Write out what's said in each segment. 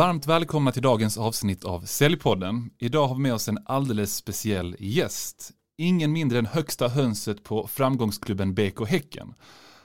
Varmt välkomna till dagens avsnitt av Säljpodden. Idag har vi med oss en alldeles speciell gäst. Ingen mindre än högsta hönset på framgångsklubben BK Häcken.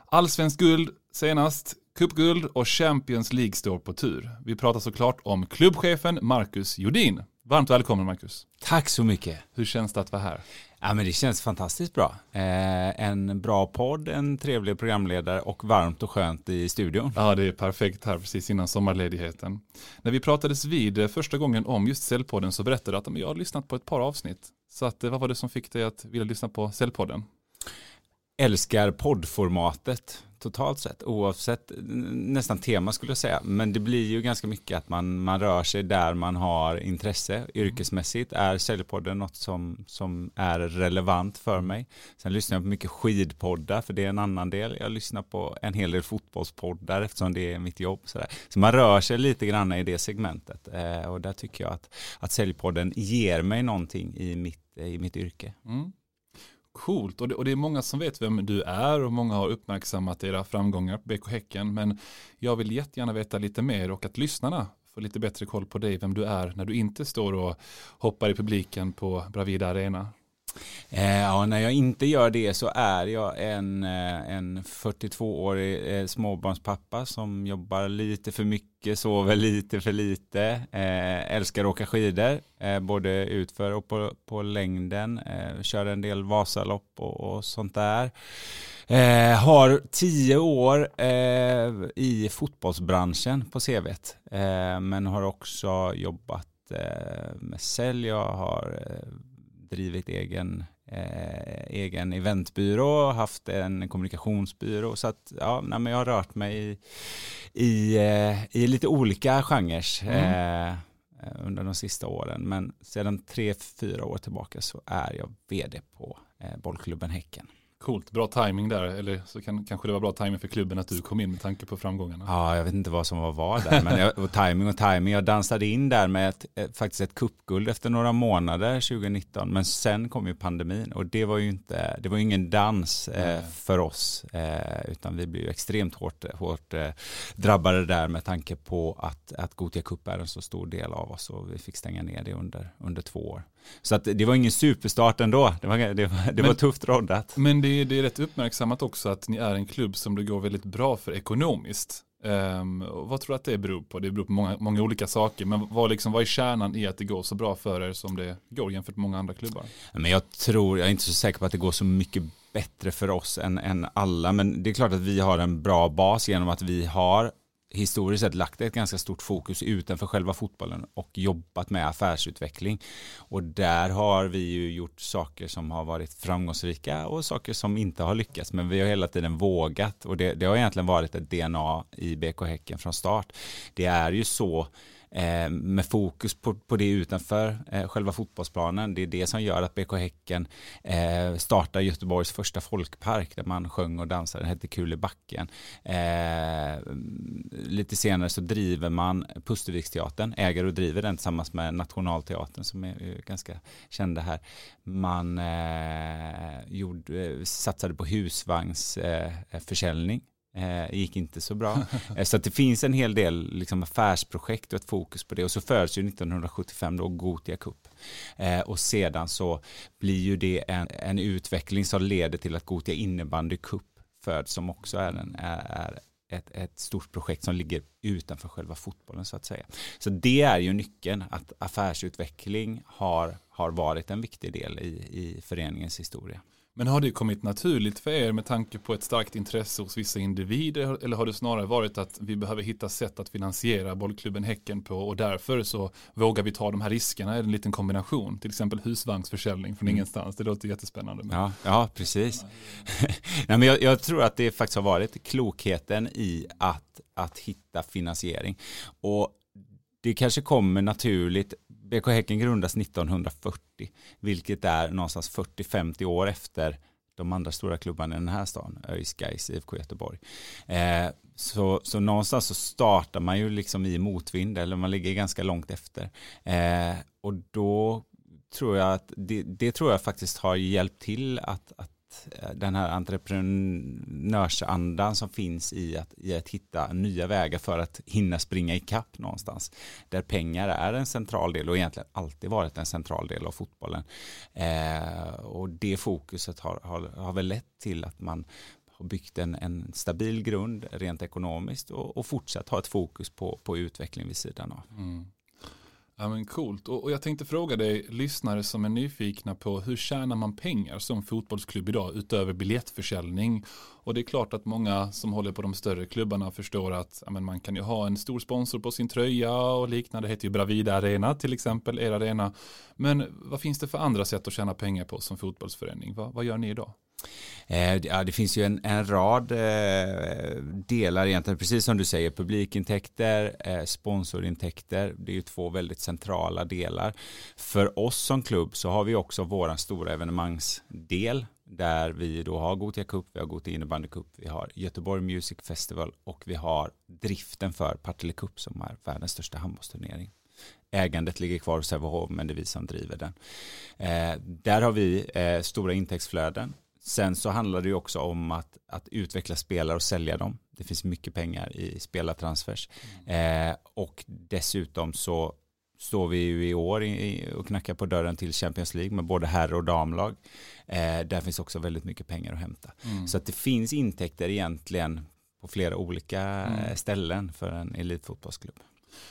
Allsvensk guld senast, cupguld och Champions League står på tur. Vi pratar såklart om klubbchefen Marcus Jodin. Varmt välkommen Marcus. Tack så mycket. Hur känns det att vara här? Ja, men det känns fantastiskt bra. Eh, en bra podd, en trevlig programledare och varmt och skönt i studion. Ja, det är perfekt här precis innan sommarledigheten. När vi pratades vid eh, första gången om just Cellpodden så berättade du att jag har lyssnat på ett par avsnitt. Så att, eh, vad var det som fick dig att vilja lyssna på Cellpodden? Älskar poddformatet totalt sett, oavsett nästan tema skulle jag säga. Men det blir ju ganska mycket att man, man rör sig där man har intresse. Yrkesmässigt är Säljpodden något som, som är relevant för mig. Sen lyssnar jag på mycket skidpoddar, för det är en annan del. Jag lyssnar på en hel del fotbollspoddar eftersom det är mitt jobb. Sådär. Så man rör sig lite grann i det segmentet. Eh, och där tycker jag att, att Säljpodden ger mig någonting i mitt, i mitt yrke. Mm. Coolt, och det, och det, är många som vet vem du är och många har uppmärksammat era framgångar på BK Häcken. Men jag vill jättegärna veta lite mer och att lyssnarna får lite bättre koll på dig, vem du är när du inte står och hoppar i publiken på Bravida Arena. Eh, ja, när jag inte gör det så är jag en, eh, en 42-årig eh, småbarnspappa som jobbar lite för mycket, sover lite för lite, eh, älskar att åka skidor, både utför och på, på längden, kör en del Vasalopp och, och sånt där. Eh, har tio år eh, i fotbollsbranschen på CVet, eh, men har också jobbat med sälj. Jag har drivit egen, eh, egen eventbyrå, haft en kommunikationsbyrå. Så att ja, nej, men jag har rört mig i, i, eh, i lite olika genrer mm. eh, under de sista åren. Men sedan tre, fyra år tillbaka så är jag vd på eh, bollklubben Häcken. Coolt, bra timing där, eller så kan, kanske det var bra timing för klubben att du kom in med tanke på framgångarna. Ja, jag vet inte vad som var vad där, men jag, och timing och timing. Jag dansade in där med ett, ett, faktiskt ett kuppguld efter några månader 2019, men sen kom ju pandemin och det var ju inte, det var ingen dans eh, för oss, eh, utan vi blev ju extremt hårt, hårt eh, drabbade där med tanke på att, att Gotia Cup är en så stor del av oss och vi fick stänga ner det under, under två år. Så att det var ingen superstart ändå. Det var, det var, det men, var tufft roddat. Men det, det är rätt uppmärksammat också att ni är en klubb som det går väldigt bra för ekonomiskt. Um, vad tror du att det beror på? Det beror på många, många olika saker. Men vad, liksom, vad är kärnan i att det går så bra för er som det går jämfört med många andra klubbar? Men jag tror, jag är inte så säker på att det går så mycket bättre för oss än, än alla. Men det är klart att vi har en bra bas genom att vi har historiskt sett lagt ett ganska stort fokus utanför själva fotbollen och jobbat med affärsutveckling. Och där har vi ju gjort saker som har varit framgångsrika och saker som inte har lyckats. Men vi har hela tiden vågat och det, det har egentligen varit ett DNA i BK Häcken från start. Det är ju så Eh, med fokus på, på det utanför eh, själva fotbollsplanen. Det är det som gör att BK Häcken eh, startar Göteborgs första folkpark där man sjöng och dansade. Den hette Kul i backen. Eh, lite senare så driver man Pusterviksteatern, äger och driver den tillsammans med Nationalteatern som är ganska kända här. Man eh, gjorde, eh, satsade på husvagnsförsäljning Eh, gick inte så bra. Eh, så det finns en hel del liksom, affärsprojekt och ett fokus på det. Och så föds ju 1975 då Gotia Cup. Eh, och sedan så blir ju det en, en utveckling som leder till att Gotia Innebandy Cup föds som också är, en, är, är ett, ett, stort projekt som ligger utanför själva fotbollen så att säga. Så det är ju nyckeln att affärsutveckling har, har varit en viktig del i, i föreningens historia. Men har det kommit naturligt för er med tanke på ett starkt intresse hos vissa individer eller har det snarare varit att vi behöver hitta sätt att finansiera bollklubben Häcken på och därför så vågar vi ta de här riskerna i en liten kombination, till exempel husvagnsförsäljning från mm. ingenstans. Det låter jättespännande. Ja, ja precis. Nej, men jag, jag, tror att det faktiskt har varit klokheten i att, att hitta finansiering och det kanske kommer naturligt BK Häcken grundas 1940, vilket är någonstans 40-50 år efter de andra stora klubbarna i den här stan, ÖIS, Gais, IFK Göteborg. Eh, så, så någonstans så startar man ju liksom i motvind, eller man ligger ganska långt efter. Eh, och då tror jag att det, det, tror jag faktiskt har hjälpt till att, att att den här entreprenörsandan som finns i att, i att hitta nya vägar för att hinna springa ikapp någonstans. Där pengar är en central del och egentligen alltid varit en central del av fotbollen. Eh, och det fokuset har, har, har väl lett till att man har byggt en, en stabil grund rent ekonomiskt och, och fortsatt ha ett fokus på, på utveckling vid sidan av. Mm. Ja men coolt. Och, och, jag tänkte fråga dig, lyssnare som är nyfikna på hur tjänar man pengar som fotbollsklubb idag utöver biljettförsäljning? Och det är klart att många som håller på de större klubbarna förstår att ja, men man kan ju ha en stor sponsor på sin tröja och liknande. Det heter ju Bravida Arena till exempel, er arena. Men vad finns det för andra sätt att tjäna pengar på som fotbollsförening? Va, vad gör ni idag? Eh, ja, det finns ju en, en rad eh, delar egentligen, precis som du säger, publikintäkter, eh, sponsorintäkter, det är ju två väldigt centrala delar. För oss som klubb så har vi också vår stora evenemangsdel där vi då har Gotia Cup, vi har Gotia Innebandy Cup, vi har Göteborg Music Festival och vi har driften för Partille Cup som är världens största handbollsturnering. Ägandet ligger kvar hos Sävehof men det är vi som driver den. Eh, där har vi eh, stora intäktsflöden Sen så handlar det ju också om att, att utveckla spelare och sälja dem. Det finns mycket pengar i spelartransfers. Mm. Eh, och dessutom så står vi ju i år i, och knackar på dörren till Champions League med både herr och damlag. Eh, där finns också väldigt mycket pengar att hämta. Mm. Så att det finns intäkter egentligen på flera olika mm. ställen för en elitfotbollsklubb.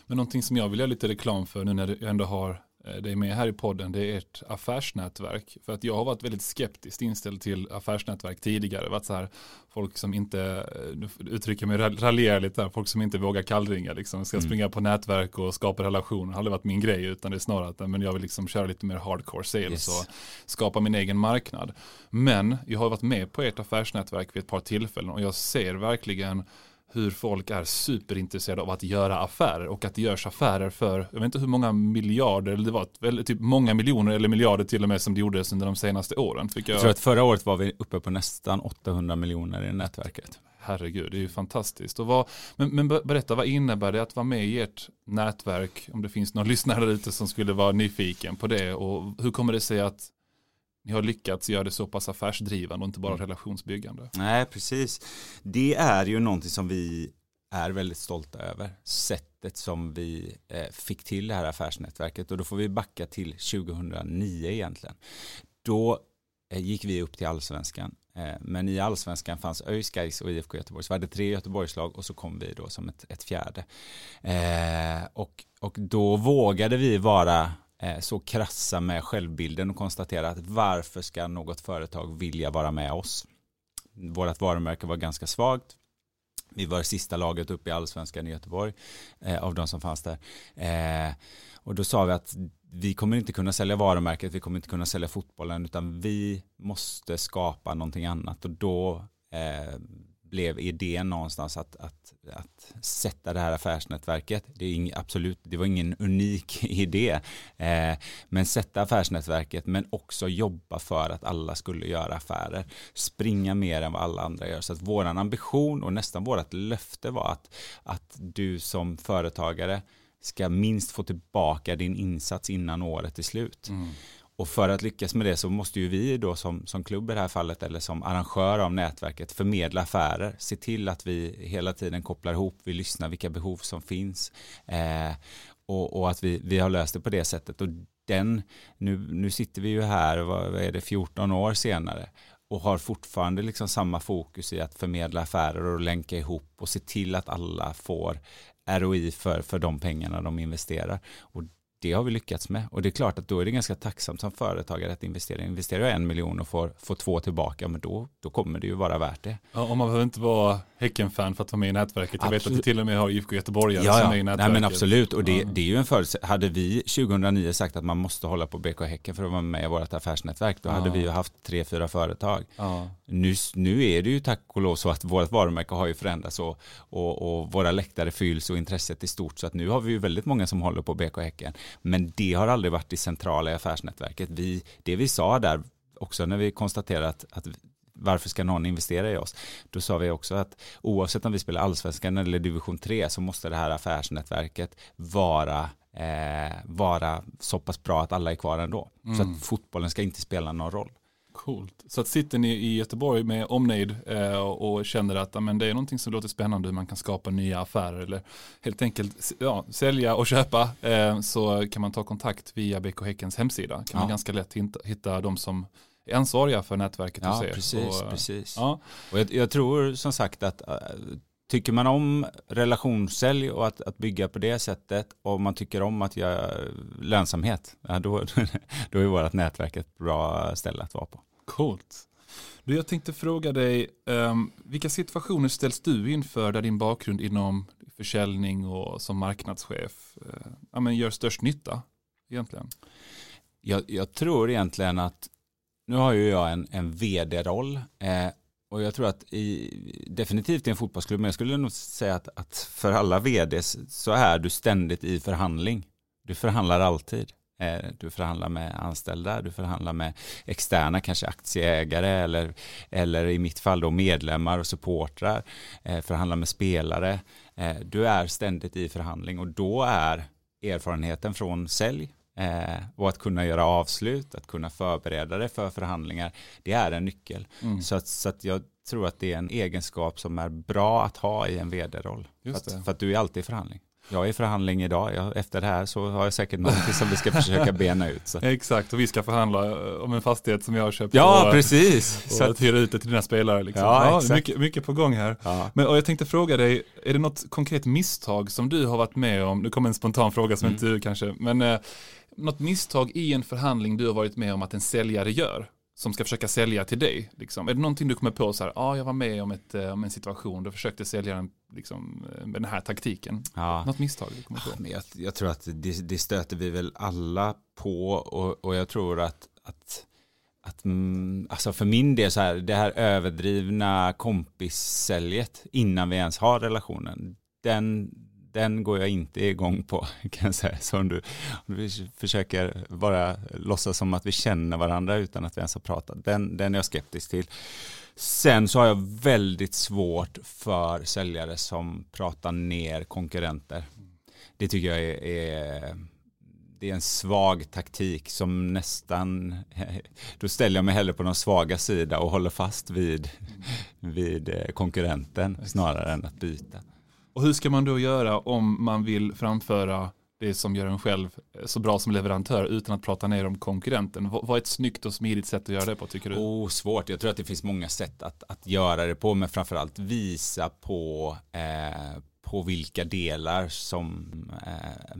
Men någonting som jag vill göra lite reklam för nu när du ändå har Eh, det är med här i podden, det är ert affärsnätverk. För att jag har varit väldigt skeptiskt inställd till affärsnätverk tidigare. Varit så här, folk som inte, eh, nu uttrycker mig raljerar lite här, folk som inte vågar kallringa liksom. Ska mm. springa på nätverk och skapa relationer. Det har aldrig varit min grej utan det är snarare att men jag vill liksom köra lite mer hardcore sales yes. och skapa min egen marknad. Men jag har varit med på ert affärsnätverk vid ett par tillfällen och jag ser verkligen hur folk är superintresserade av att göra affärer och att det görs affärer för, jag vet inte hur många miljarder, eller det var typ många miljoner eller miljarder till och med som det gjordes under de senaste åren. Fick jag... jag tror att förra året var vi uppe på nästan 800 miljoner i nätverket. Herregud, det är ju fantastiskt. Och vad, men, men berätta, vad innebär det att vara med i ert nätverk? Om det finns någon lyssnare där ute som skulle vara nyfiken på det. Och hur kommer det sig att ni har lyckats göra det så pass affärsdrivande och inte bara mm. relationsbyggande. Nej, precis. Det är ju någonting som vi är väldigt stolta över. Sättet som vi eh, fick till det här affärsnätverket och då får vi backa till 2009 egentligen. Då eh, gick vi upp till allsvenskan. Eh, men i allsvenskan fanns ÖIS, Gais och IFK Göteborg. Så vi hade tre Göteborgslag och så kom vi då som ett, ett fjärde. och, och då vågade vi vara Eh, Eh, så krassa med självbilden och konstatera att varför ska något företag vilja vara med oss? Vårat varumärke var ganska svagt. Vi var sista laget uppe i allsvenskan i Göteborg eh, av de som fanns där. Eh, och då sa vi att vi kommer inte kunna sälja varumärket, vi kommer inte kunna sälja fotbollen, utan vi måste skapa någonting annat. Och då eh, blev idén någonstans att, att, att sätta det här affärsnätverket. Det, är ing, absolut, det var ingen unik idé, eh, men sätta affärsnätverket men också jobba för att alla skulle göra affärer. Springa mer än vad alla andra gör. Så att våran ambition och nästan vårat löfte var att, att du som företagare ska minst få tillbaka din insats innan året är slut. Mm. Och för att lyckas med det så måste ju vi då som, som klubb i det här fallet eller som arrangör av nätverket förmedla affärer, se till att vi hela tiden kopplar ihop, vi lyssnar vilka behov som finns eh, och, och, att vi, vi har löst det på det sättet. Och den, nu, nu sitter vi ju här, vad, är det, 14 år senare och har fortfarande liksom samma fokus i att förmedla affärer och länka ihop och se till att alla får ROI för, för de pengarna de investerar. Och det har vi lyckats med. Och det är klart att då är det ganska tacksamt som företagare att investera. Investerar jag en miljon och får, får två tillbaka, men då, då kommer det ju vara värt det. Ja, och man behöver inte vara Häcken-fan för att vara med i nätverket. Jag absolut. vet att det till och med har IFK Göteborg ja, som är i nätverket. Nej, men absolut, och det, ja. det är ju en förutsättning. Hade vi 2009 sagt att man måste hålla på BK Häcken för att vara med i vårt affärsnätverk, då ja. hade vi ju haft tre, fyra företag. Nu, nu är det ju tack och lov så att vårt varumärke har ju förändrats och, och, och våra läktare fylls och intresset är stort. Så att nu har vi ju väldigt många som håller på BK Häcken. Men det har aldrig varit det centrala i affärsnätverket. Vi, det vi sa där också när vi konstaterade att, att varför ska någon investera i oss? Då sa vi också att oavsett om vi spelar allsvenskan eller division 3 så måste det här affärsnätverket vara eh, vara så pass bra att alla är kvar ändå. Mm. Så att fotbollen ska inte spela någon roll. Coolt. Så att sitter ni i Göteborg med omnejd eh, och känner att amen, det är någonting som låter spännande hur man kan skapa nya affärer eller helt enkelt ja, sälja och köpa eh, så kan man ta kontakt via BK Häckens hemsida. Kan ja. man ganska lätt hitta, hitta de som är ansvariga för nätverket ja, hos er. Precis, och, precis. Ja. Och jag, jag, tror som sagt att uh, tycker man om relationssälj och att, att bygga på det sättet och man tycker om att göra lönsamhet, ja, då, då är vårt nätverk ett bra ställe att vara på. Coolt. Du, jag tänkte fråga dig, um, vilka situationer ställs du inför där din bakgrund inom försäljning och som marknadschef uh, ja, men gör störst nytta egentligen? Jag, jag tror egentligen att nu har ju jag en, en vd-roll eh, och jag tror att i, definitivt i en fotbollsklubb, men jag skulle nog säga att, att för alla vds så är du ständigt i förhandling. Du förhandlar alltid. Eh, du förhandlar med anställda, du förhandlar med externa, kanske aktieägare eller, eller i mitt fall då medlemmar och supportrar, eh, förhandlar med spelare. Eh, du är ständigt i förhandling och då är erfarenheten från sälj och att kunna göra avslut, att kunna förbereda dig för förhandlingar, det är en nyckel. Mm. Så, att, så att jag tror att det är en egenskap som är bra att ha i en vd-roll. För, för, att du är alltid i förhandling. Jag är i förhandling idag. Jag, efter det här så har jag säkert någonting som vi ska försöka bena ut. Så. Exakt, och vi ska förhandla eh, om en fastighet som jag har köpt. Ja, och, precis. Och så att hyra ut det till dina spelare. Liksom. Ja, ja, exakt. Mycket, mycket på gång här. Ja. Men, och jag tänkte fråga dig, är det något konkret misstag som du har varit med om? Nu kommer en spontan fråga som mm. inte du kanske, men eh, något misstag i en förhandling du har varit med om att en säljare gör? som ska försöka sälja till dig? Liksom? Är det någonting du kommer på så här, ja ah, jag var med om, ett, eh, om en situation då försökte sälja den liksom, eh, med den här taktiken. Ja. Något misstag du kommer på? Men jag, jag tror att det, det, stöter vi väl alla på och, och jag tror att, att att, mm, alltså för min del så här, det här överdrivna kompissäljet innan vi ens har relationen, den, den går jag inte igång på kan jag säga. Så om du, om du försöker bara låtsas som att vi känner varandra utan att vi ens har pratat, den, den är jag skeptisk till. Sen så har jag väldigt svårt för säljare som pratar ner konkurrenter. Det tycker jag är, är det är en svag taktik som nästan, då ställer jag mig hellre på den svaga sida och håller fast vid, vid konkurrenten snarare än att byta. Och hur ska man då göra om man vill framföra det som gör en själv eh, så bra som leverantör utan att prata ner om konkurrenten? Vad är ett snyggt och smidigt sätt att göra det på tycker du? Oh, svårt, jag tror att det finns många sätt att, att göra det på men framförallt visa på, eh, på vilka delar som eh,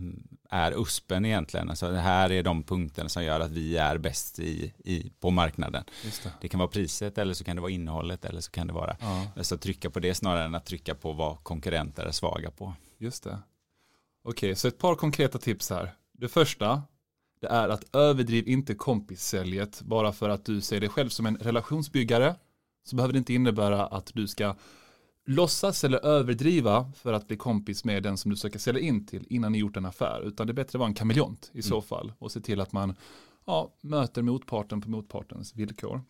är USPen egentligen. Alltså det här är de punkterna som gör att vi är bäst i, i, på marknaden. Det. det. kan vara priset eller så kan det vara innehållet eller så kan det vara ja. alltså trycka på det snarare än att trycka på vad konkurrenter är svaga på. Just det. Okej, okay, så ett par konkreta tips här. Det första, det är att överdriv inte kompissäljet bara för att du ser dig själv som en relationsbyggare så behöver det inte innebära att du ska låtsas eller överdriva för att bli kompis med den som du söker sälja in till innan ni gjort en affär. Utan det är bättre att vara en kameleont i så mm. fall och se till att man ja, möter motparten på motpartens villkor.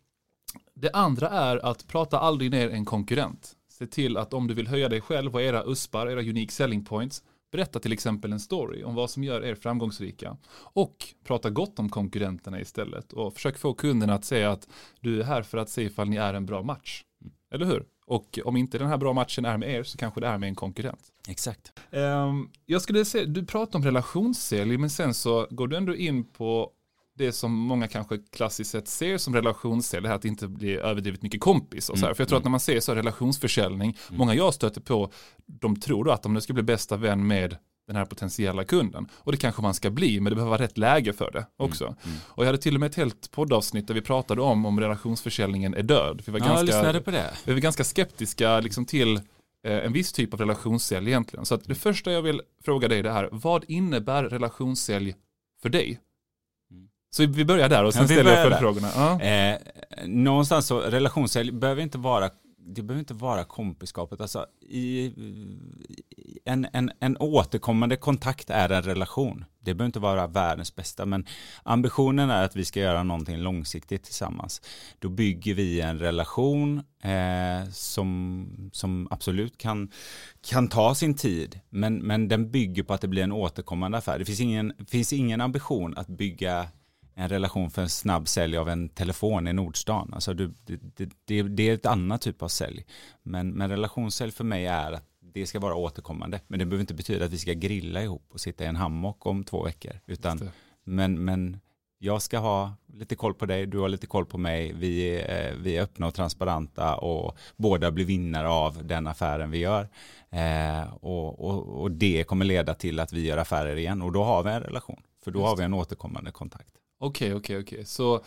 Det andra är att prata aldrig ner en konkurrent. Se till att om du vill höja dig själv och era USPar, era unique selling points, berätta till exempel en story om vad som gör er framgångsrika. Och prata gott om konkurrenterna istället och försök få kunderna att säga att du är här för att se ifall ni är en bra match. Mm. Eller hur? Och om inte den här bra matchen är med er så kanske det är med en konkurrent. Exakt. Um, jag skulle säga, du pratar om relationssälj men sen så går du ändå in på det som många kanske klassiskt sett ser som relationssälj, det här att inte bli överdrivet mycket kompis och så här. Mm. För jag tror att mm. när man ser så relationsförsäljning, mm. många jag stöter på, de tror då att de nu ska bli bästa vän med den här potentiella kunden. Och det kanske man ska bli, men det behöver vara rätt läge för det också. Mm, mm. Och jag hade till och med ett helt poddavsnitt där vi pratade om om relationsförsäljningen är död. Vi var, ja, ganska, på det. Vi var ganska skeptiska liksom, till eh, en viss typ av relationssälj egentligen. Så att det första jag vill fråga dig det här, vad innebär relationssälj för dig? Mm. Så vi börjar där och sen ja, ställer jag följdfrågorna. Ja. Eh, någonstans så relationssälj behöver inte vara det behöver inte vara kompiskapet. Alltså, i, en, en, en återkommande kontakt är en relation. Det behöver inte vara världens bästa, men ambitionen är att vi ska göra någonting långsiktigt tillsammans. Då bygger vi en relation eh, som, som absolut kan, kan ta sin tid, men, men den bygger på att det blir en återkommande affär. Det finns ingen, finns ingen ambition att bygga en relation för en snabb sälj av en telefon i Nordstan. Alltså du, det, det, det, är ett annat typ av sälj. Men, men relationssälj för mig är att det ska vara återkommande. Men det behöver inte betyda att vi ska grilla ihop och sitta i en hammock om två veckor. Utan, men, men jag ska ha lite koll på dig, du har lite koll på mig, vi, eh, vi är öppna och transparenta och båda blir vinnare av den affären vi gör. Eh, och, och, och, det kommer leda till att vi gör affärer igen och då har vi en relation, för då Just. har vi en återkommande kontakt. Okej, okay, okej, okay, okej. Okay. Så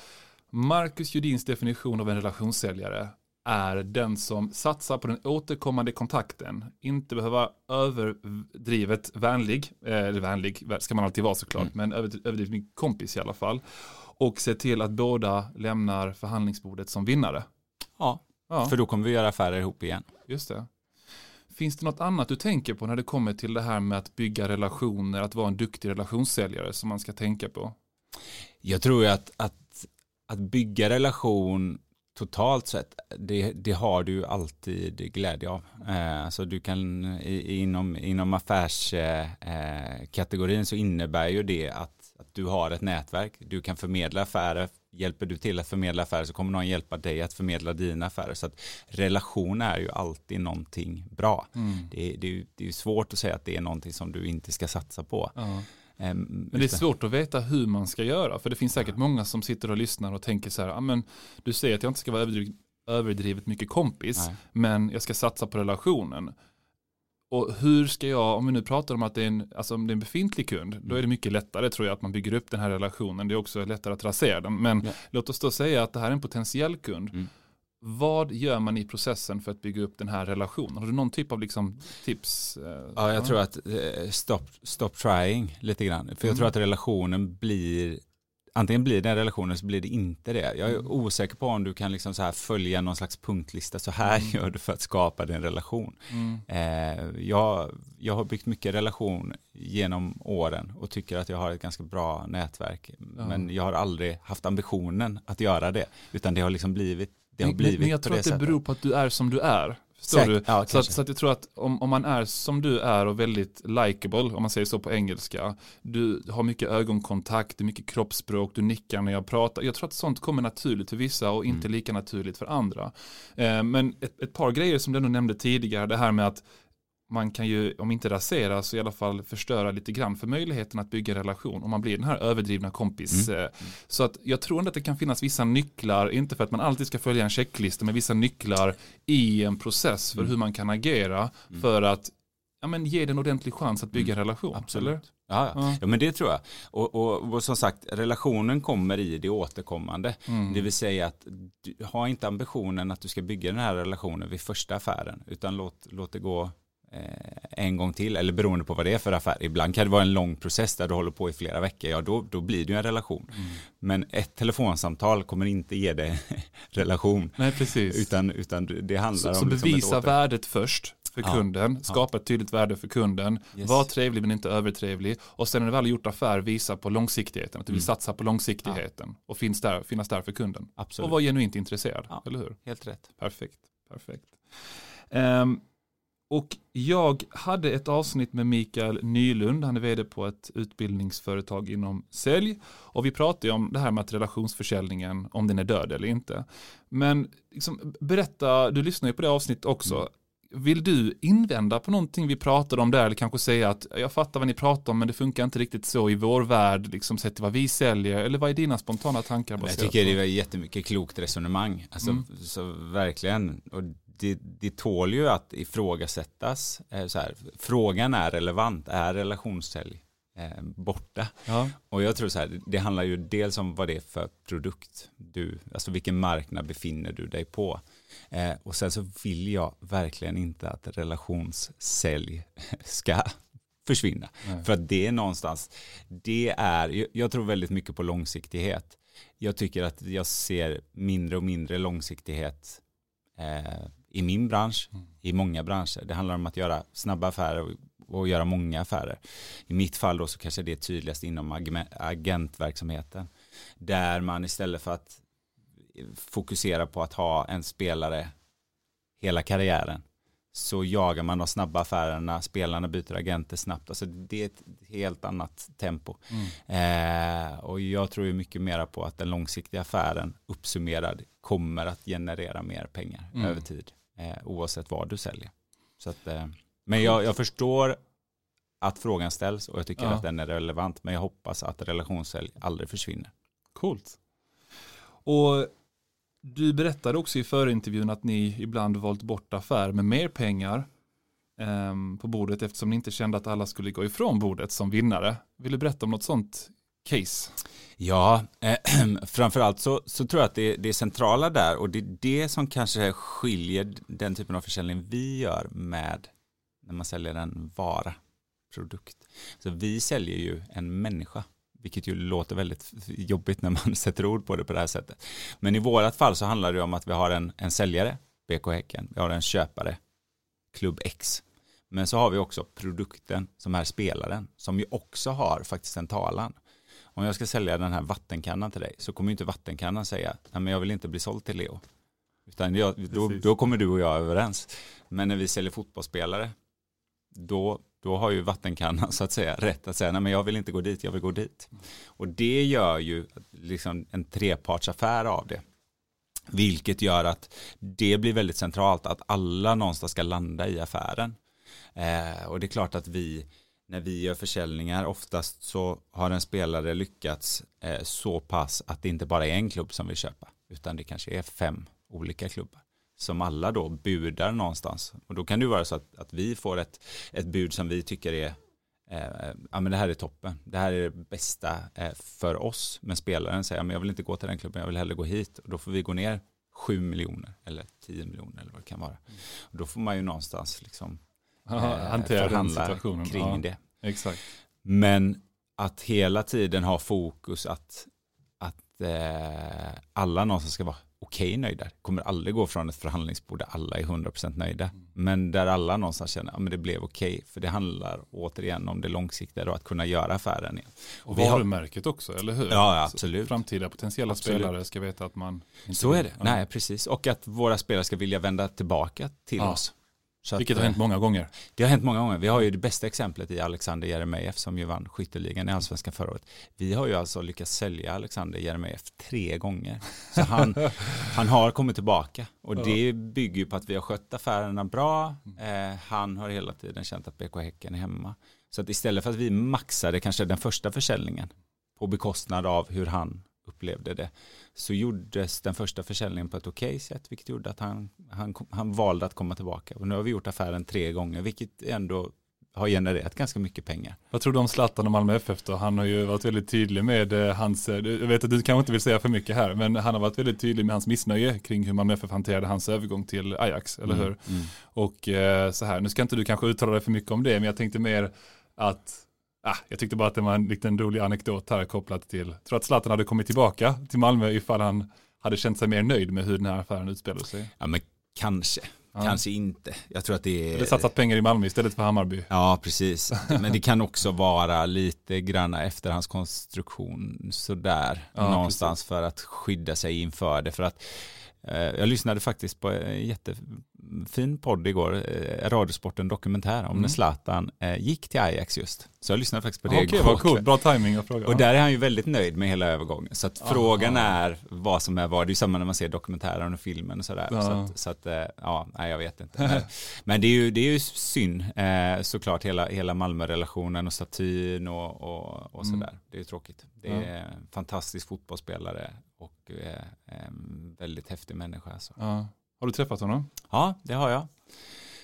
Marcus Judins definition av en relationssäljare är den som satsar på den återkommande kontakten, inte behöva överdrivet vänlig, eh, eller vänlig ska man alltid vara såklart, mm. men överdrivet min kompis i alla fall, och se till att båda lämnar förhandlingsbordet som vinnare. Ja, ja. för då kommer vi göra affärer ihop igen. Just det. Finns det något annat du tänker på när det kommer till det här med att bygga relationer, att vara en duktig relationssäljare som man ska tänka på? Jag tror ju att, att, att bygga relation totalt sett, det, det, har du alltid glädje av. Eh, så du kan inom, inom affärskategorin eh, så innebär ju det att, att du har ett nätverk. Du kan förmedla affärer. Hjälper du till att förmedla affärer så kommer någon hjälpa dig att förmedla dina affärer. Så att relation är ju alltid någonting bra. Mm. Det, det, det är svårt att säga att det är någonting som du inte ska satsa på. Uh men det är svårt att veta hur man ska göra. För det finns säkert många som sitter och lyssnar och tänker så här, ah, men du säger att jag inte ska vara överdrivet, överdrivet mycket kompis, Nej. men jag ska satsa på relationen. Och hur ska jag, om vi nu pratar om att det är en, alltså om det är en befintlig kund, då är det mycket lättare tror jag att man bygger upp den här relationen. Det är också lättare att rasera den. Men ja. låt oss då säga att det här är en potentiell kund. Mm. Vad gör man i processen för att bygga upp den här relationen? Har du någon typ av liksom tips? Ja, jag tror att eh, stop, stop trying lite grann. För jag mm. tror att relationen blir antingen blir det en relation eller så blir det inte det. Jag är mm. osäker på om du kan liksom så här följa någon slags punktlista. Så här mm. gör du för att skapa din relation. Mm. Eh, jag, jag har byggt mycket relation genom åren och tycker att jag har ett ganska bra nätverk. Men jag har aldrig haft ambitionen att göra det. Utan det har liksom blivit det har blivit Men jag tror att det beror på att du är som du är. Förstår du? Ja, så, att, så, att, jag tror att om, om man är som du är och väldigt likable, om man säger så på engelska, du har mycket ögonkontakt, mycket kroppsspråk, du nickar när jag pratar. Jag tror att sånt kommer naturligt för vissa och inte mm. lika naturligt för andra. Eh, men ett, ett, par grejer som du ändå nämnde tidigare, det här med att man kan ju, om inte rasera, så i alla fall förstöra lite grann för möjligheten att bygga relation. Om man blir den här överdrivna kompis. Mm. Eh, så att jag tror ändå att det kan finnas vissa nycklar, inte för att man alltid ska följa en checklista, men vissa nycklar i en process för mm. hur man kan agera mm. för att ja, men ge den en ordentlig chans att bygga mm. relation. Absolut. Eller? Ja, ja. ja, men det tror jag. Och, och, och, som sagt, relationen kommer i det återkommande. Mm. Det vill säga att du, ha inte ambitionen att du ska bygga den här relationen vid första affären, utan låt, låt det gå en gång till eller beroende på vad det är för affär. Ibland kan det vara en lång process där du håller på i flera veckor. Ja, då, då blir det ju en relation. Mm. Men ett telefonsamtal kommer inte ge dig relation. Nej, precis. Utan, utan det handlar så, om... Så liksom bevisa värdet först för ja. kunden, skapa ett tydligt värde för kunden, yes. var trevlig men inte övertrevlig och sen när du väl har gjort affär visa på långsiktigheten, att du vill mm. satsa på långsiktigheten ja. och finns där, finnas där för kunden. Absolut. Och vara genuint intresserad, ja. eller hur? Helt rätt. Perfekt, perfekt. Um, och jag hade ett avsnitt med Mikael Nylund, han är vd på ett utbildningsföretag inom sälj. Och vi pratade om det här med att relationsförsäljningen, om den är död eller inte. Men liksom, berätta, du lyssnar ju på det avsnittet också. Mm. Vill du invända på någonting vi pratade om där eller kanske säga att jag fattar vad ni pratar om men det funkar inte riktigt så i vår värld, liksom sett till vad vi säljer eller vad är dina spontana tankar? Jag tycker det var jättemycket klokt resonemang, alltså mm. så verkligen. Och det, det tål ju att ifrågasättas. Eh, så här, frågan är relevant, är relationssälj eh, borta? Ja. Och jag tror så här, det handlar ju dels om vad det är för produkt du, alltså vilken marknad befinner du dig på. Eh, och sen så vill jag verkligen inte att relationssälj ska försvinna. Nej. För att det är någonstans, det är, jag tror väldigt mycket på långsiktighet. Jag tycker att jag ser mindre och mindre långsiktighet eh, i min bransch, mm. i många branscher. Det handlar om att göra snabba affärer och, och göra många affärer. I mitt fall då så kanske det är tydligast inom agentverksamheten. Där man istället för att fokusera på att ha en spelare hela karriären så jagar man de snabba affärerna, spelarna byter agenter snabbt. Alltså det är ett helt annat tempo. Mm. Eh, och jag tror ju mycket mera på att den långsiktiga affären uppsummerad kommer att generera mer pengar mm. över tid. Eh, oavsett vad du säljer. Så att, eh, men jag, jag, förstår att frågan ställs och jag tycker ja. att den är relevant. Men jag hoppas att relationssälj aldrig försvinner. Coolt. Och du berättade också i förintervjun att ni ibland valt bort affär med mer pengar eh, på bordet eftersom ni inte kände att alla skulle gå ifrån bordet som vinnare. Vill du berätta om något sånt case? Ja, eh, framförallt så, så tror jag att det, det är centrala där och det är det som kanske skiljer den typen av försäljning vi gör med när man säljer en vara, produkt. Så vi säljer ju en människa vilket ju låter väldigt jobbigt när man sätter ord på det på det här sättet. Men i vårat fall så handlar det om att vi har en, en säljare, BK Häcken, vi har en köpare, Klubb X. Men så har vi också produkten som är spelaren, som ju också har faktiskt en talan. Om jag ska sälja den här vattenkannan till dig så kommer ju inte vattenkannan säga, nej men jag vill inte bli såld till Leo. Utan jag, då, då kommer du och jag överens. Men när vi säljer fotbollsspelare, då då har ju vattenkannan så att säga rätt att säga nej men jag vill inte gå dit, jag vill gå dit. Och det gör ju liksom en trepartsaffär av det. Vilket gör att det blir väldigt centralt att alla någonstans ska landa i affären. Eh, och det är klart att vi, när vi gör försäljningar, oftast så har en spelare lyckats eh, så pass att det inte bara är en klubb som vill köpa, utan det kanske är fem olika klubbar som alla då budar någonstans. Och då kan det vara så att, att vi får ett, ett bud som vi tycker är eh, ja men det här är toppen, det här är det bästa eh, för oss. Men spelaren säger, men jag vill inte gå till den klubben, jag vill hellre gå hit. Och då får vi gå ner 7 miljoner eller 10 miljoner eller vad det kan vara. Mm. Och då får man ju någonstans liksom eh, hantera förhandla kring ja, det. Exakt. Men att hela tiden ha fokus att, att eh, alla någonstans ska vara okej okay nöjda. Kommer aldrig gå från ett förhandlingsbord där alla är 100% nöjda. Mm. Men där alla någonstans känner att ja, det blev okej. Okay, för det handlar återigen om det långsiktiga och att kunna göra affären igen. Och varumärket har... också, eller hur? Ja, absolut. Framtida potentiella absolut. spelare ska veta att man... Så är det. Ja. Nej, precis. Och att våra spelare ska vilja vända tillbaka till ja. oss. Så Vilket att, har hänt många gånger. Det har hänt många gånger. Vi har ju det bästa exemplet i Alexander Jeremejeff som ju vann skytteligan i allsvenskan förra året. Vi har ju alltså lyckats sälja Alexander Jeremejeff tre gånger. Så han, han har kommit tillbaka och det bygger ju på att vi har skött affärerna bra. Eh, han har hela tiden känt att BK Häcken är hemma. Så att istället för att vi maxade kanske den första försäljningen på bekostnad av hur han upplevde det så gjordes den första försäljningen på ett okej okay sätt vilket gjorde att han, han, han valde att komma tillbaka och nu har vi gjort affären tre gånger vilket ändå har genererat ganska mycket pengar. Vad tror du om Zlatan och Malmö FF då? Han har ju varit väldigt tydlig med eh, hans, eh, jag vet att du kanske inte vill säga för mycket här, men han har varit väldigt tydlig med hans missnöje kring hur Malmö FF hanterade hans övergång till Ajax, eller mm, hur? Mm. Och eh, så här, nu ska inte du kanske uttala dig för mycket om det, men jag tänkte mer att Ah, jag tyckte bara att det var en liten rolig anekdot här kopplat till, jag tror att Zlatan hade kommit tillbaka till Malmö ifall han hade känt sig mer nöjd med hur den här affären utspelade sig. Ja men kanske, ja. kanske inte. Jag tror att det är... Eller satsat pengar i Malmö istället för Hammarby. Ja precis, men det kan också vara lite grann efterhandskonstruktion sådär ja, någonstans precis. för att skydda sig inför det. För att eh, jag lyssnade faktiskt på en jättefin podd igår, eh, Radiosporten dokumentär om mm. när Zlatan eh, gick till Ajax just. Så jag lyssnade faktiskt på det Okej, okay, vad coolt, bra timing att fråga. Och där är han ju väldigt nöjd med hela övergången. Så att frågan är vad som är vad. Det är ju samma när man ser dokumentären och filmen och sådär. Ja. Så att, så att ja, nej jag vet inte. Men, det, är ju, det är ju synd såklart hela, hela Malmö-relationen och statyn och, och, och sådär. Mm. Det är ju tråkigt. Det är ja. en fantastisk fotbollsspelare och väldigt häftig människa. Alltså. Ja. Har du träffat honom? Ja, det har jag.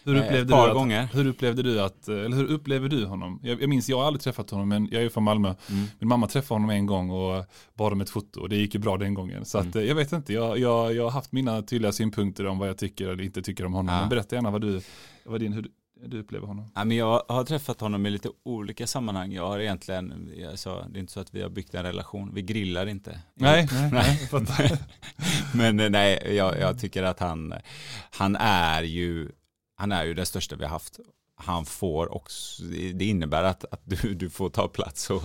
Hur eh, upplevde, du att, gånger. hur upplevde du att, eller hur upplever du honom? Jag, jag minns, jag har aldrig träffat honom, men jag är från Malmö. Mm. Min mamma träffade honom en gång och bad om ett foto och det gick ju bra den gången. Så mm. att, eh, jag vet inte, jag, jag, jag har haft mina tydliga synpunkter om vad jag tycker eller inte tycker om honom. Ja. Men berätta gärna vad du, vad din, hur, du upplever honom? Ja, men jag har träffat honom i lite olika sammanhang. Jag har egentligen, alltså, det är inte så att vi har byggt en relation, vi grillar inte. Nej, nej, nej. men eh, nej, jag, jag, tycker att han, han är ju, han är ju den största vi har haft. Han får också, det innebär att, att du, du får ta plats och,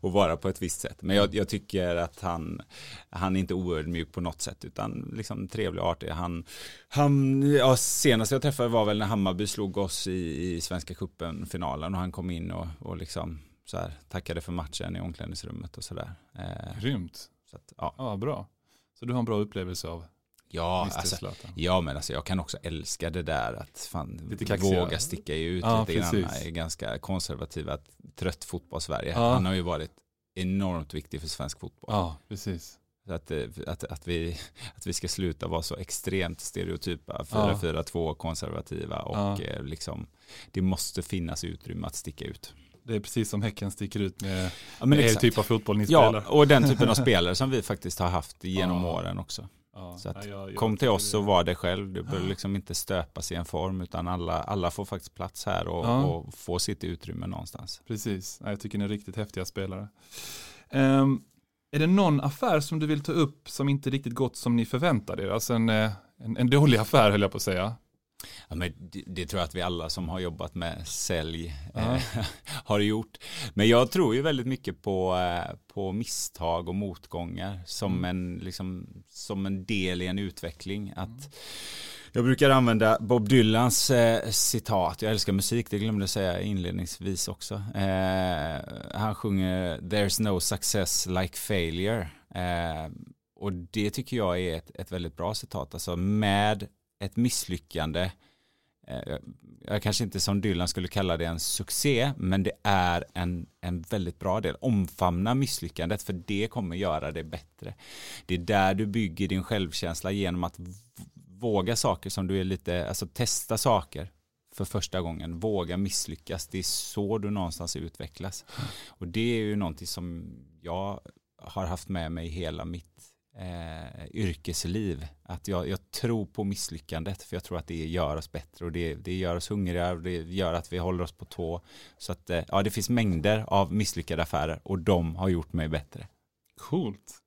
och vara på ett visst sätt. Men jag, jag tycker att han, han är inte oödmjuk på något sätt utan liksom trevlig och artig. Han, han, ja, senast jag träffade var väl när Hammarby slog oss i, i Svenska cupen-finalen och han kom in och, och liksom så här, tackade för matchen i omklädningsrummet och sådär. Eh, Grymt. Så att, ja. ja, bra. Så du har en bra upplevelse av Ja, alltså, ja, men alltså jag kan också älska det där att fan, våga sticka ut ja, lite grann. Jag är ganska konservativ, att trött fotboll-Sverige. Ja. Han har ju varit enormt viktig för svensk fotboll. Ja, precis. Så att, eh, att, att, vi, att vi ska sluta vara så extremt stereotypa, 4-4-2 ja. konservativa och ja. Eh, liksom, det måste finnas utrymme att sticka ut. Det är precis som Häcken sticker ut med, ja, med er typ av fotboll ni ja, spelar. och den typen av spelare som vi faktiskt har haft genom åren också. Ja, så att, jag, jag, kom till oss och var det själv. Du behöver liksom inte stöpas i en form utan alla, alla får faktiskt plats här och, och få sitt utrymme någonstans. Precis, jag tycker ni är riktigt häftiga spelare. Um, är det någon affär som du vill ta upp som inte riktigt gått som ni förväntade er? Alltså en, eh, en, en dålig affär höll jag på att säga. Ja, men det, det, tror jag att vi alla som har jobbat med sälj eh, har gjort. Men jag tror ju väldigt mycket på, eh, på misstag och motgångar som, mm. en, liksom, som en del i en utveckling. Att, mm. Jag brukar använda Bob Dylans eh, citat, jag älskar musik, det glömde jag säga inledningsvis också. Eh, han sjunger There's no success like failure. Eh, och det tycker jag är ett, ett väldigt bra citat, alltså med ett misslyckande eh, jag kanske inte som Dylan skulle kalla det en succé, men det är en, en väldigt bra del. Omfamna misslyckandet, för det kommer göra det bättre. Det är där du bygger din självkänsla genom att våga saker som du är lite, alltså testa saker för första gången, våga misslyckas. Det är så du någonstans utvecklas. Och det är ju någonting som jag har haft med mig hela mitt eh, yrkesliv. Att jag, jag, tror på misslyckandet för jag tror att det gör oss bättre och det, det gör oss hungriga och det gör att vi håller oss på tå. Så att eh, ja, det finns mängder av misslyckade affärer och de har gjort mig bättre. Coolt.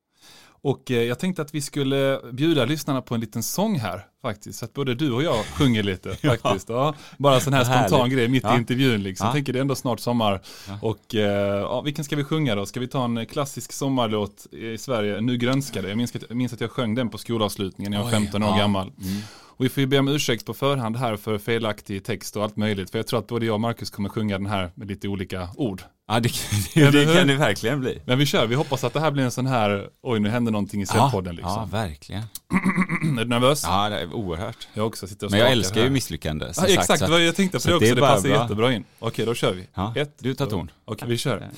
Och eh, jag tänkte att vi skulle bjuda lyssnarna på en liten sång här faktiskt. Så att både du och jag sjunger lite faktiskt. Ja. Bara en sån här spontan grej mitt ja. i intervjun liksom. Ja. Tänker det är ändå snart sommar. Ja. Och eh, ja, vilken ska vi sjunga då? Ska vi ta en klassisk sommarlåt i Sverige, Nu grönskade. Jag minns, jag minns att jag sjöng den på skolavslutningen när jag var 15 år gammal. Mm. Och vi får ju be om ursäkt på förhand här för felaktig text och allt möjligt. För jag tror att både jag och Marcus kommer sjunga den här med lite olika ord. Ja det, det, det kan det verkligen bli. Men vi kör, vi hoppas att det här blir en sån här, oj nu händer någonting i cellpodden liksom. Ja, verkligen. är du nervös? Ja, det är oerhört. Jag också sitter och Men jag älskar här. ju misslyckande. Ja, exakt, sagt, vad jag tänkte på det också, det, det passar bra. jättebra in. Okej, då kör vi. Ja, Ett, du tar ton. Okej, vi kör.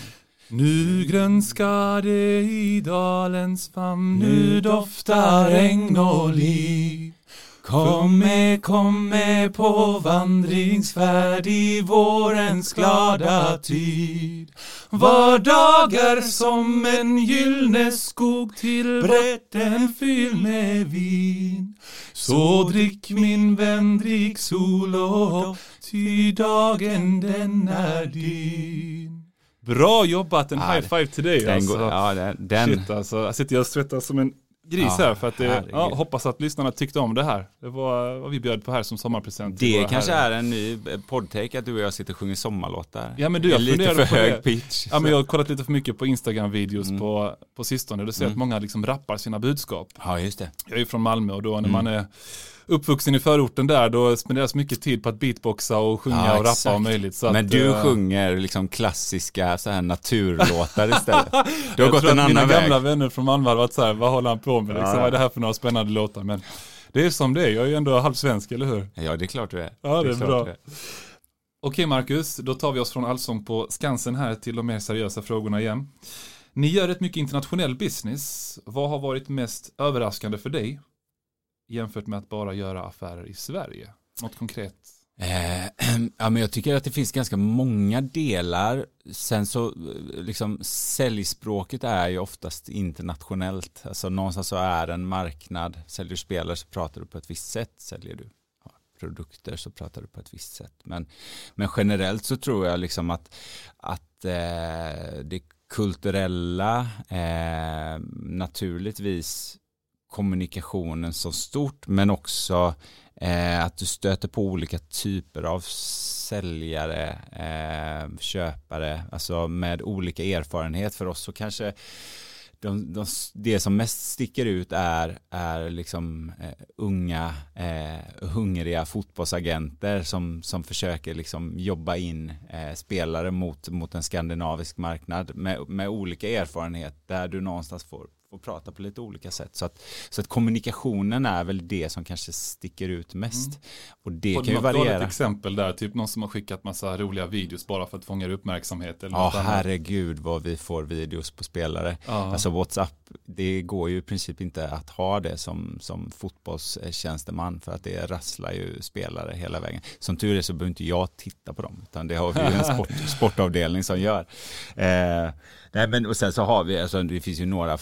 Nu grönskar det i dalens famn, nu doftar regn och liv. Kom med, kom med på vandringsfärd i vårens glada tid. Var dagar som en gyllne skog till bredden fylld med vin. Så drick min vän, drick sol och ty dagen den är din. Bra jobbat, en ja, high five till dig den, alltså. Ja, den. Shit alltså, jag sitter och svettas som en gris här för att det, ja, hoppas att lyssnarna tyckte om det här. Det var vad vi bjöd på här som sommarpresent. Det kanske här. är en ny poddtake att du och jag sitter och sjunger sommarlåtar. Ja men du, jag lite för hög det. pitch. Ja men jag har kollat lite för mycket på Instagram-videos mm. på, på sistone. Du ser mm. att många liksom rappar sina budskap. Ja just det. Jag är ju från Malmö och då när mm. man är uppvuxen i förorten där, då spenderas mycket tid på att beatboxa och sjunga ja, och rappa och möjligt. Så Men att, du äh... sjunger liksom klassiska så här naturlåtar istället. Du har gått en annan väg. mina gamla vänner från Malmö har varit så här, vad håller han på med? Liksom, ja. Vad är det här för några spännande låtar? Men det är som det är, jag är ju ändå halvsvensk, eller hur? Ja, det är klart du är. Ja, det är, det är bra. Okej Marcus, då tar vi oss från Allsång på Skansen här till de mer seriösa frågorna igen. Ni gör ett mycket internationell business. Vad har varit mest överraskande för dig jämfört med att bara göra affärer i Sverige? Något konkret? Eh, ja, men jag tycker att det finns ganska många delar. Sen så, eh, liksom säljspråket är ju oftast internationellt. Alltså någonstans så är en marknad. Säljer du spelare så pratar du på ett visst sätt. Säljer du ja, produkter så pratar du på ett visst sätt. Men, men generellt så tror jag liksom att, att eh, det kulturella eh, naturligtvis kommunikationen som stort men också eh, att du stöter på olika typer av säljare, eh, köpare, alltså med olika erfarenhet. För oss så kanske de, de, det som mest sticker ut är, är liksom eh, unga, eh, hungriga fotbollsagenter som, som försöker liksom jobba in eh, spelare mot, mot en skandinavisk marknad med, med olika erfarenhet där du någonstans får och prata på lite olika sätt. Så att, så att kommunikationen är väl det som kanske sticker ut mest. Mm. Och det och kan ju variera. ett exempel där, typ någon som har skickat massa roliga videos bara för att fånga uppmärksamhet. Eller ja, herregud vad vi får videos på spelare. Ja. Alltså WhatsApp, det går ju i princip inte att ha det som, som fotbollstjänsteman för att det rasslar ju spelare hela vägen. Som tur är så behöver inte jag titta på dem, utan det har vi ju en sport, sportavdelning som gör. Eh, nej, men och sen så har vi, alltså det finns ju några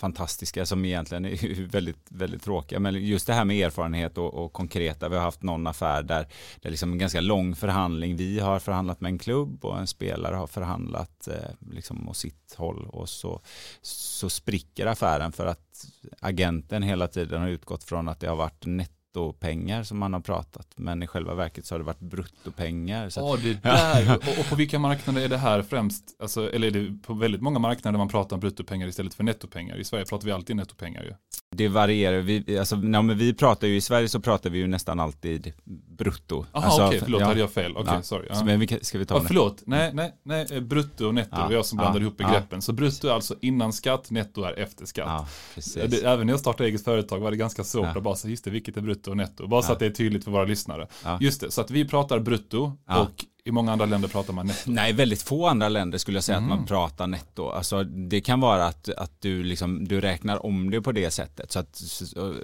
fantastiska som egentligen är väldigt, väldigt tråkiga. Men just det här med erfarenhet och, och konkreta. Vi har haft någon affär där det är liksom en ganska lång förhandling. Vi har förhandlat med en klubb och en spelare har förhandlat eh, liksom åt sitt håll och så, så spricker affären för att agenten hela tiden har utgått från att det har varit netto nettopengar som man har pratat, men i själva verket så har det varit bruttopengar. Ja, oh, det där. och, och, på vilka marknader är det här främst? Alltså, eller är det på väldigt många marknader man pratar om bruttopengar istället för nettopengar? I Sverige pratar vi alltid nettopengar ju. Det varierar. Vi, alltså, ja, men vi pratar ju i Sverige så pratar vi ju nästan alltid brutto. Jaha, alltså, okej, okay, förlåt, ja, hade jag fel. Okej, okay, ja. sorry. Ja. Men vi, ska vi ta ja, förlåt, nej, nej, nej, eh, brutto och netto, ja, var jag som blandade ihop begreppen. Så brutto är alltså innan skatt, netto är efter skatt. Det, även när jag startade eget företag var det ganska svårt att bara säga, just det, vilket är brutto och netto? Bara så att det är tydligt för våra lyssnare. Just det, så att vi pratar brutto och i många andra länder pratar man netto. Nej, väldigt få andra länder skulle jag säga mm. att man mhm. pratar netto. Alltså, det kan vara att, att du, liksom, du räknar om det på det sättet. Så att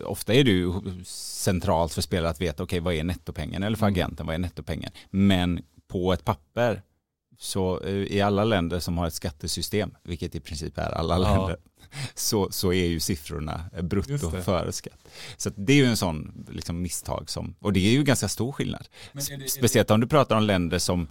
ofta är det ju centralt för spelare att veta, okej, okay, vad är nettopengen? Eller för mm. agenten, vad är nettopengen? Men på ett papper så eh, i alla länder som har ett skattesystem, vilket i princip är alla ja. länder, så, så är ju siffrorna brutto före skatt. Så det är ju en sån liksom, misstag som, och det är ju ganska stor skillnad. Det, Speciellt om du pratar om länder som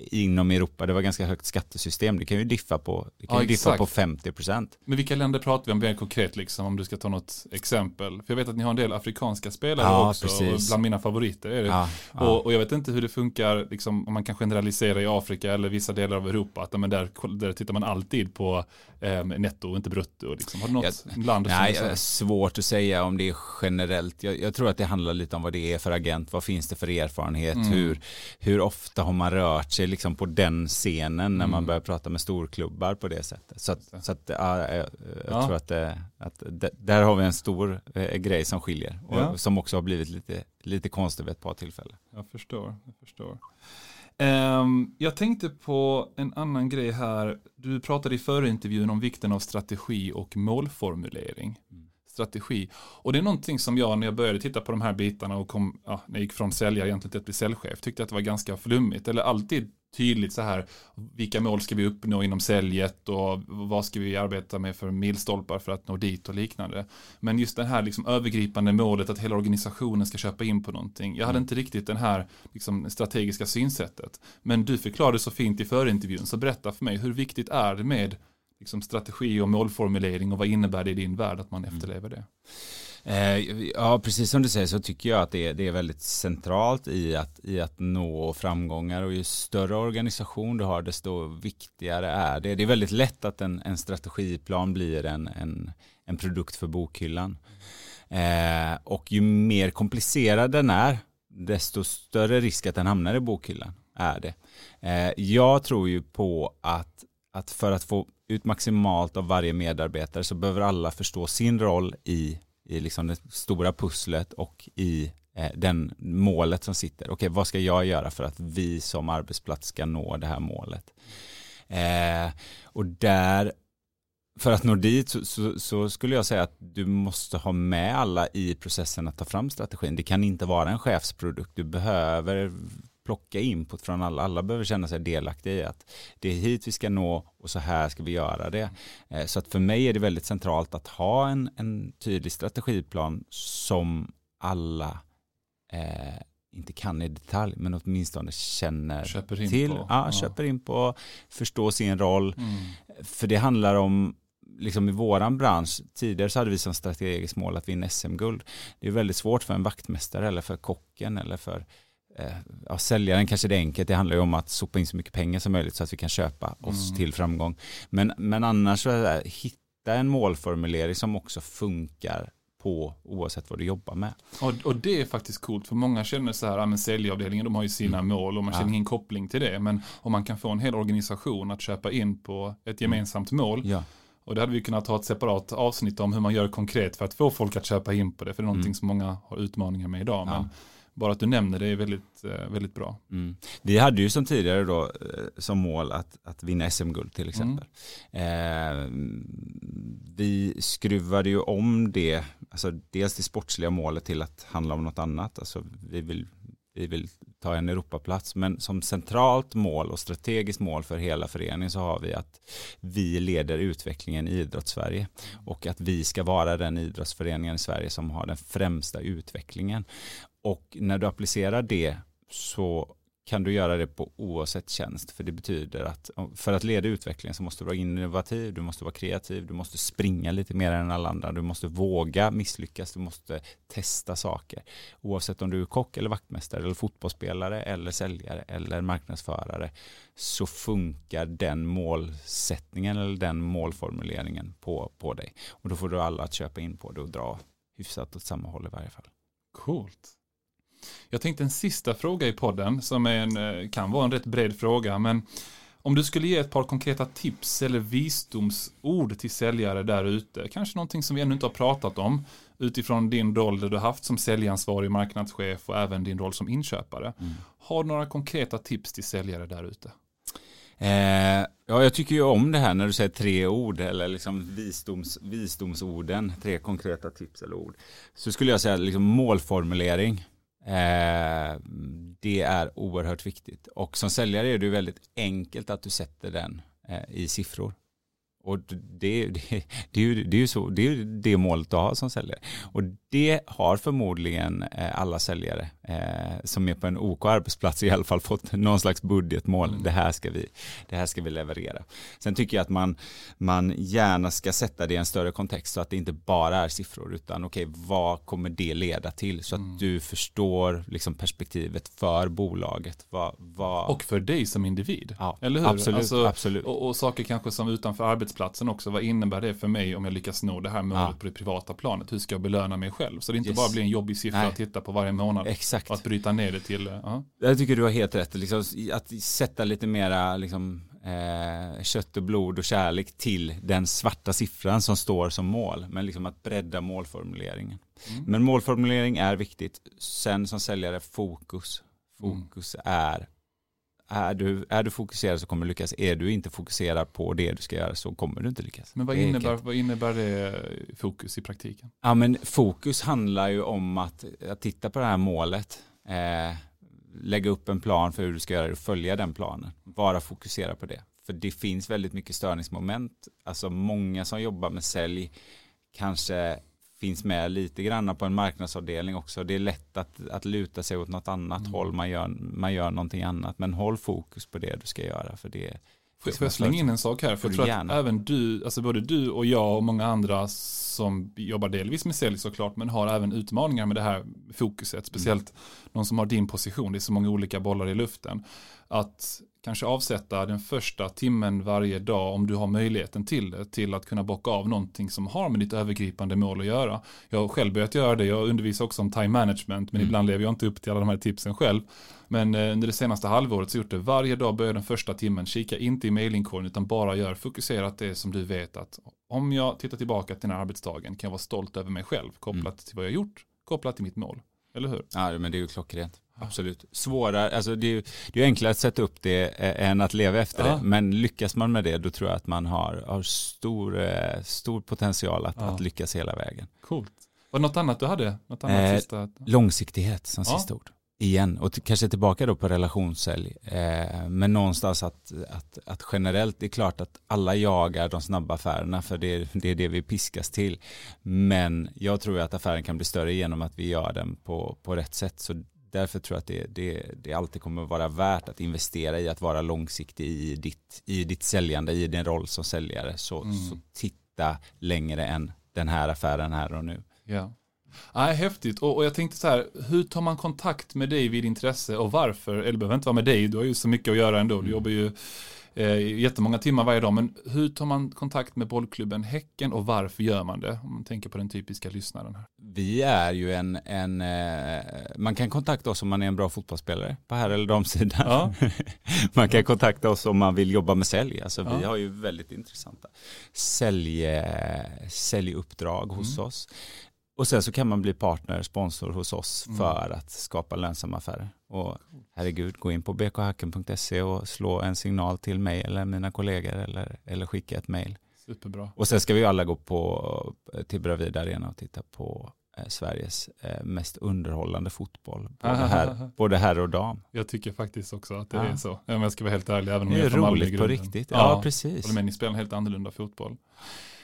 inom Europa, det var ganska högt skattesystem. Det kan ju diffa på, det kan ja, ju diffa på 50% Men vilka länder pratar vi om mer konkret, liksom, om du ska ta något exempel? För jag vet att ni har en del afrikanska spelare ja, också, precis. och bland mina favoriter är det. Ja, och, och, jag vet inte hur det funkar, liksom, om man kan generalisera i Afrika eller vissa delar av Europa, att men där, där tittar man alltid på eh, netto och inte brutto. Liksom. Har du något jag, land nej, är svårt att säga om det är generellt. Jag, jag, tror att det handlar lite om vad det är för agent, vad finns det för erfarenhet, mm. hur, hur ofta har man rört sig liksom på den scenen när mm. man börjar prata med storklubbar på det sättet. Så att, så att ja, jag, ja. tror att, det, att det, där har vi en stor eh, grej som skiljer och ja. som också har blivit lite, lite konstigt vid ett par tillfällen. Jag förstår, jag förstår. Um, jag tänkte på en annan grej här. Du pratade i förra intervjun om vikten av strategi och målformulering. Mm strategi. Och det är någonting som jag när jag började titta på de här bitarna och kom, ja, när jag gick från säljare egentligen till att bli säljchef, tyckte att det var ganska flummigt. Eller alltid tydligt så här, vilka mål ska vi uppnå inom säljet och vad ska vi arbeta med för milstolpar för att nå dit och liknande. Men just det här liksom övergripande målet att hela organisationen ska köpa in på någonting. Jag hade mm. inte riktigt den här liksom, strategiska synsättet. Men du förklarade så fint i förintervjun, så berätta för mig, hur viktigt är det med liksom, strategi och målformulering och vad innebär det i din värld att man mm. efterlever det? Eh, ja, precis som du säger så tycker jag att det är, det är väldigt centralt i att, i att nå framgångar och ju större organisation du har desto viktigare är det. Det är väldigt lätt att en, en strategiplan blir en, en, en produkt för bokhyllan. Eh, och ju mer komplicerad den är desto större risk att den hamnar i bokhyllan är det. Eh, jag tror ju på att, att för att få ut maximalt av varje medarbetare så behöver alla förstå sin roll i i liksom det stora pusslet och i eh, den målet som sitter. Okej, okay, vad ska jag göra för att vi som arbetsplats ska nå det här målet? Eh, och där, för att nå dit så, så, så, skulle jag säga att du måste ha med alla i processen att ta fram strategin. Det kan inte vara en chefsprodukt. Du behöver plocka input från alla. Alla behöver känna sig delaktiga i att det är hit vi ska nå och så här ska vi göra det. Eh, så att för mig är det väldigt centralt att ha en, en tydlig strategiplan som alla eh, inte kan i detalj, men åtminstone känner köper in till. På. Ja, köper in på, förstår sin roll. Mm. För det handlar om liksom i våran bransch, tidigare så hade vi som strategiskt mål att vinna SM-guld. Det är väldigt svårt för en vaktmästare eller för kocken eller för ja, säljaren kanske det är enkelt, det handlar ju om att sopa in så mycket pengar som möjligt så att vi kan köpa oss mm. till framgång. Men, men annars så är det, hitta en målformulering som också funkar på oavsett vad du jobbar med. Och, och det är faktiskt coolt för många känner så här, ja, men säljavdelningen de har ju sina mm. mål och man känner ja. ingen koppling till det. Men om man kan få en hel organisation att köpa in på ett mm. gemensamt mål. Ja. Och det hade vi kunnat ha ett separat avsnitt om hur man gör konkret för att få folk att köpa in på det. För det är någonting mm. som många har utmaningar med idag. Men bara att du nämner det är väldigt, eh, väldigt bra. Mm. Vi hade ju som tidigare då eh, som mål att, att vinna SM-guld till exempel. Mm. Eh, vi skruvade ju om det, alltså dels det sportsliga målet till att handla om något annat. Alltså vi vill, vi vill ta en Europaplats, men som centralt mål och strategiskt mål för hela föreningen så har vi att vi leder utvecklingen i idrottssverige och att vi ska vara den idrottsföreningen i Sverige som har den främsta utvecklingen. Och när du applicerar det så kan du göra det på oavsett tjänst. För det betyder att för att leda utvecklingen så måste du vara innovativ, du måste vara kreativ, du måste springa lite mer än alla andra, du måste våga misslyckas, du måste testa saker. Oavsett om du är kock eller vaktmästare eller fotbollsspelare eller säljare eller marknadsförare så funkar den målsättningen eller den målformuleringen på, på dig. Och då får du alla att köpa in på det och dra hyfsat åt samma håll i varje fall. Coolt. Jag tänkte en sista fråga i podden som är en, eh, kan vara en rätt bred fråga, men om du skulle ge ett par konkreta tips eller visdomsord till säljare där ute, kanske någonting som vi ännu inte har pratat om, utifrån din roll där du haft som säljansvarig marknadschef och även din roll som inköpare. Mm. Har du några konkreta tips till säljare där ute? Eh, ja, jag tycker ju om det här när du säger tre ord eller liksom visdoms, visdomsorden, tre konkreta tips eller ord. Så skulle jag säga liksom målformulering. Eh, det är oerhört viktigt. Och som säljare är det väldigt enkelt att du sätter den eh, i siffror. Och det, det, det, är ju, det är ju så, det är det målet du har som säljare. Och det har förmodligen eh, alla säljare eh, som är på en OK arbetsplats i alla fall fått någon slags budgetmål. Mm. Det, här ska vi, det här ska vi leverera. Sen tycker jag att man, man gärna ska sätta det i en större kontext så att det inte bara är siffror utan okej, okay, vad kommer det leda till? Så att mm. du förstår liksom perspektivet för bolaget. Vad, vad... Och för dig som individ. Ja, eller hur? Absolut, alltså, absolut. Och, och, saker kanske som utanför arbetsplatsen också. Vad innebär det för mig om jag lyckas nå det här målet ja. på det privata planet? Hur ska jag belöna mig själv? Så det inte yes. bara blir en jobbig siffra Nej. att titta på varje månad. Exakt. Och att bryta ner det till. Uh. Jag tycker du har helt rätt. Liksom, att sätta lite mera liksom, eh, kött och blod och kärlek till den svarta siffran som står som mål. Men liksom att bredda målformuleringen. Mm. Men målformulering är viktigt. Sen som säljare fokus. Fokus mm. är är du, är du fokuserad så kommer du lyckas. Är du inte fokuserad på det du ska göra så kommer du inte lyckas. Men vad innebär, vad innebär det fokus i praktiken? Ja, men fokus handlar ju om att, att titta på det här målet. Eh, lägga upp en plan för hur du ska göra det och följa den planen. Vara fokuserad på det. För det finns väldigt mycket störningsmoment. Alltså många som jobbar med sälj kanske finns med lite grann på en marknadsavdelning också. Det är lätt att, att luta sig åt något annat mm. håll. Man gör, man gör någonting annat. Men håll fokus på det du ska göra. För det, Får jag slänga in en sak här? För jag tror gärna. att även du, alltså både du och jag och många andra som jobbar delvis med sälj såklart, men har även utmaningar med det här fokuset. Speciellt mm. någon som har din position, det är så många olika bollar i luften. Att kanske avsätta den första timmen varje dag om du har möjligheten till det till att kunna bocka av någonting som har med ditt övergripande mål att göra. Jag har själv börjat göra det, jag undervisar också om time management men mm. ibland lever jag inte upp till alla de här tipsen själv. Men eh, under det senaste halvåret så gjort det varje dag börjar den första timmen, kika inte i mailinkorgen utan bara gör fokuserat det som du vet att om jag tittar tillbaka till den här arbetsdagen kan jag vara stolt över mig själv kopplat mm. till vad jag gjort, kopplat till mitt mål. Eller hur? Ja, men det är ju klockrent. Absolut. Svårare, alltså det är, det är enklare att sätta upp det än att leva efter ja. det. Men lyckas man med det då tror jag att man har, har stor, eh, stor potential att, ja. att lyckas hela vägen. Coolt. Var det något annat du hade? Något annat eh, sista? Långsiktighet som ja. sista ord. Igen, och kanske tillbaka då på relationssälj. Eh, men någonstans att, att, att generellt, det är klart att alla jagar de snabba affärerna för det, det är det vi piskas till. Men jag tror att affären kan bli större genom att vi gör den på, på rätt sätt. Så därför tror jag att det, det, det alltid kommer vara värt att investera i att vara långsiktig i ditt, i ditt säljande, i din roll som säljare. Så, mm. så titta längre än den här affären här och nu. Ja. Nej, häftigt. Och, och, jag tänkte så här, hur tar man kontakt med dig vid intresse och varför? Eller behöver inte vara med dig, du har ju så mycket att göra ändå. Du mm. jobbar ju eh, jättemånga timmar varje dag. Men hur tar man kontakt med bollklubben Häcken och varför gör man det? Om man tänker på den typiska lyssnaren. här. Vi är ju en, en eh, man kan kontakta oss om man är en bra fotbollsspelare på här eller damsidan. Ja. man kan kontakta oss om man vill jobba med sälj. Alltså, ja. Vi har ju väldigt intressanta sälj, säljuppdrag hos mm. oss. Och sen så kan man bli partner, sponsor hos oss mm. för att skapa lönsamma affärer. Och herregud, gå in på bkhacken.se och slå en signal till mig eller mina kollegor eller, eller skicka ett mail. Superbra. Och sen ska vi alla gå på, till Bravida Arena och titta på eh, Sveriges eh, mest underhållande fotboll. Både, här, både herr och dam. Jag tycker faktiskt också att det ja. är så. Om jag ska vara helt ärlig. Även om det är roligt på riktigt. Ja, ja precis. Men ni spelar en helt annorlunda fotboll.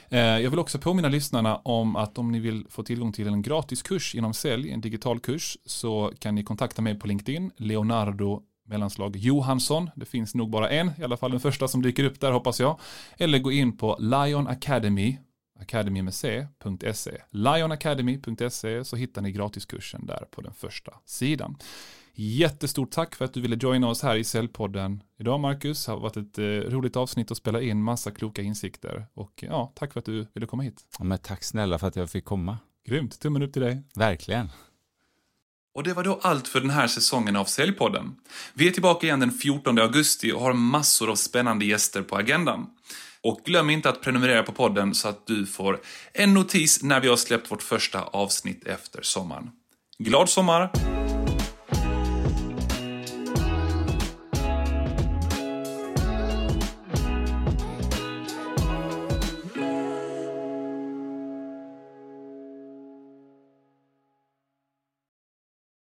Eh, jag vill också påminna lyssnarna om att om ni vill få tillgång till en gratis kurs inom sälj, en digital kurs, så kan ni kontakta mig på LinkedIn, Leonardo mellanslag Johansson. Det finns nog bara en, i alla fall den första som dyker upp där hoppas jag. Eller gå in på Lion Academy, Academy med C.se. Lionacademy.se så hittar ni gratiskursen där på den första sidan. Jättestort tack för att du ville joina oss här i Cellpodden idag Marcus. Det har varit ett eh, roligt avsnitt att spela in, massa kloka insikter. Och ja, tack för att du ville komma hit. Ja, men tack snälla för att jag fick komma. Grymt, tummen upp till dig. Verkligen. Och det var då allt för den här säsongen av Säljpodden. Vi är tillbaka igen den 14 augusti och har massor av spännande gäster på agendan. Och glöm inte att prenumerera på podden så att du får en notis när vi har släppt vårt första avsnitt efter sommaren. Glad sommar!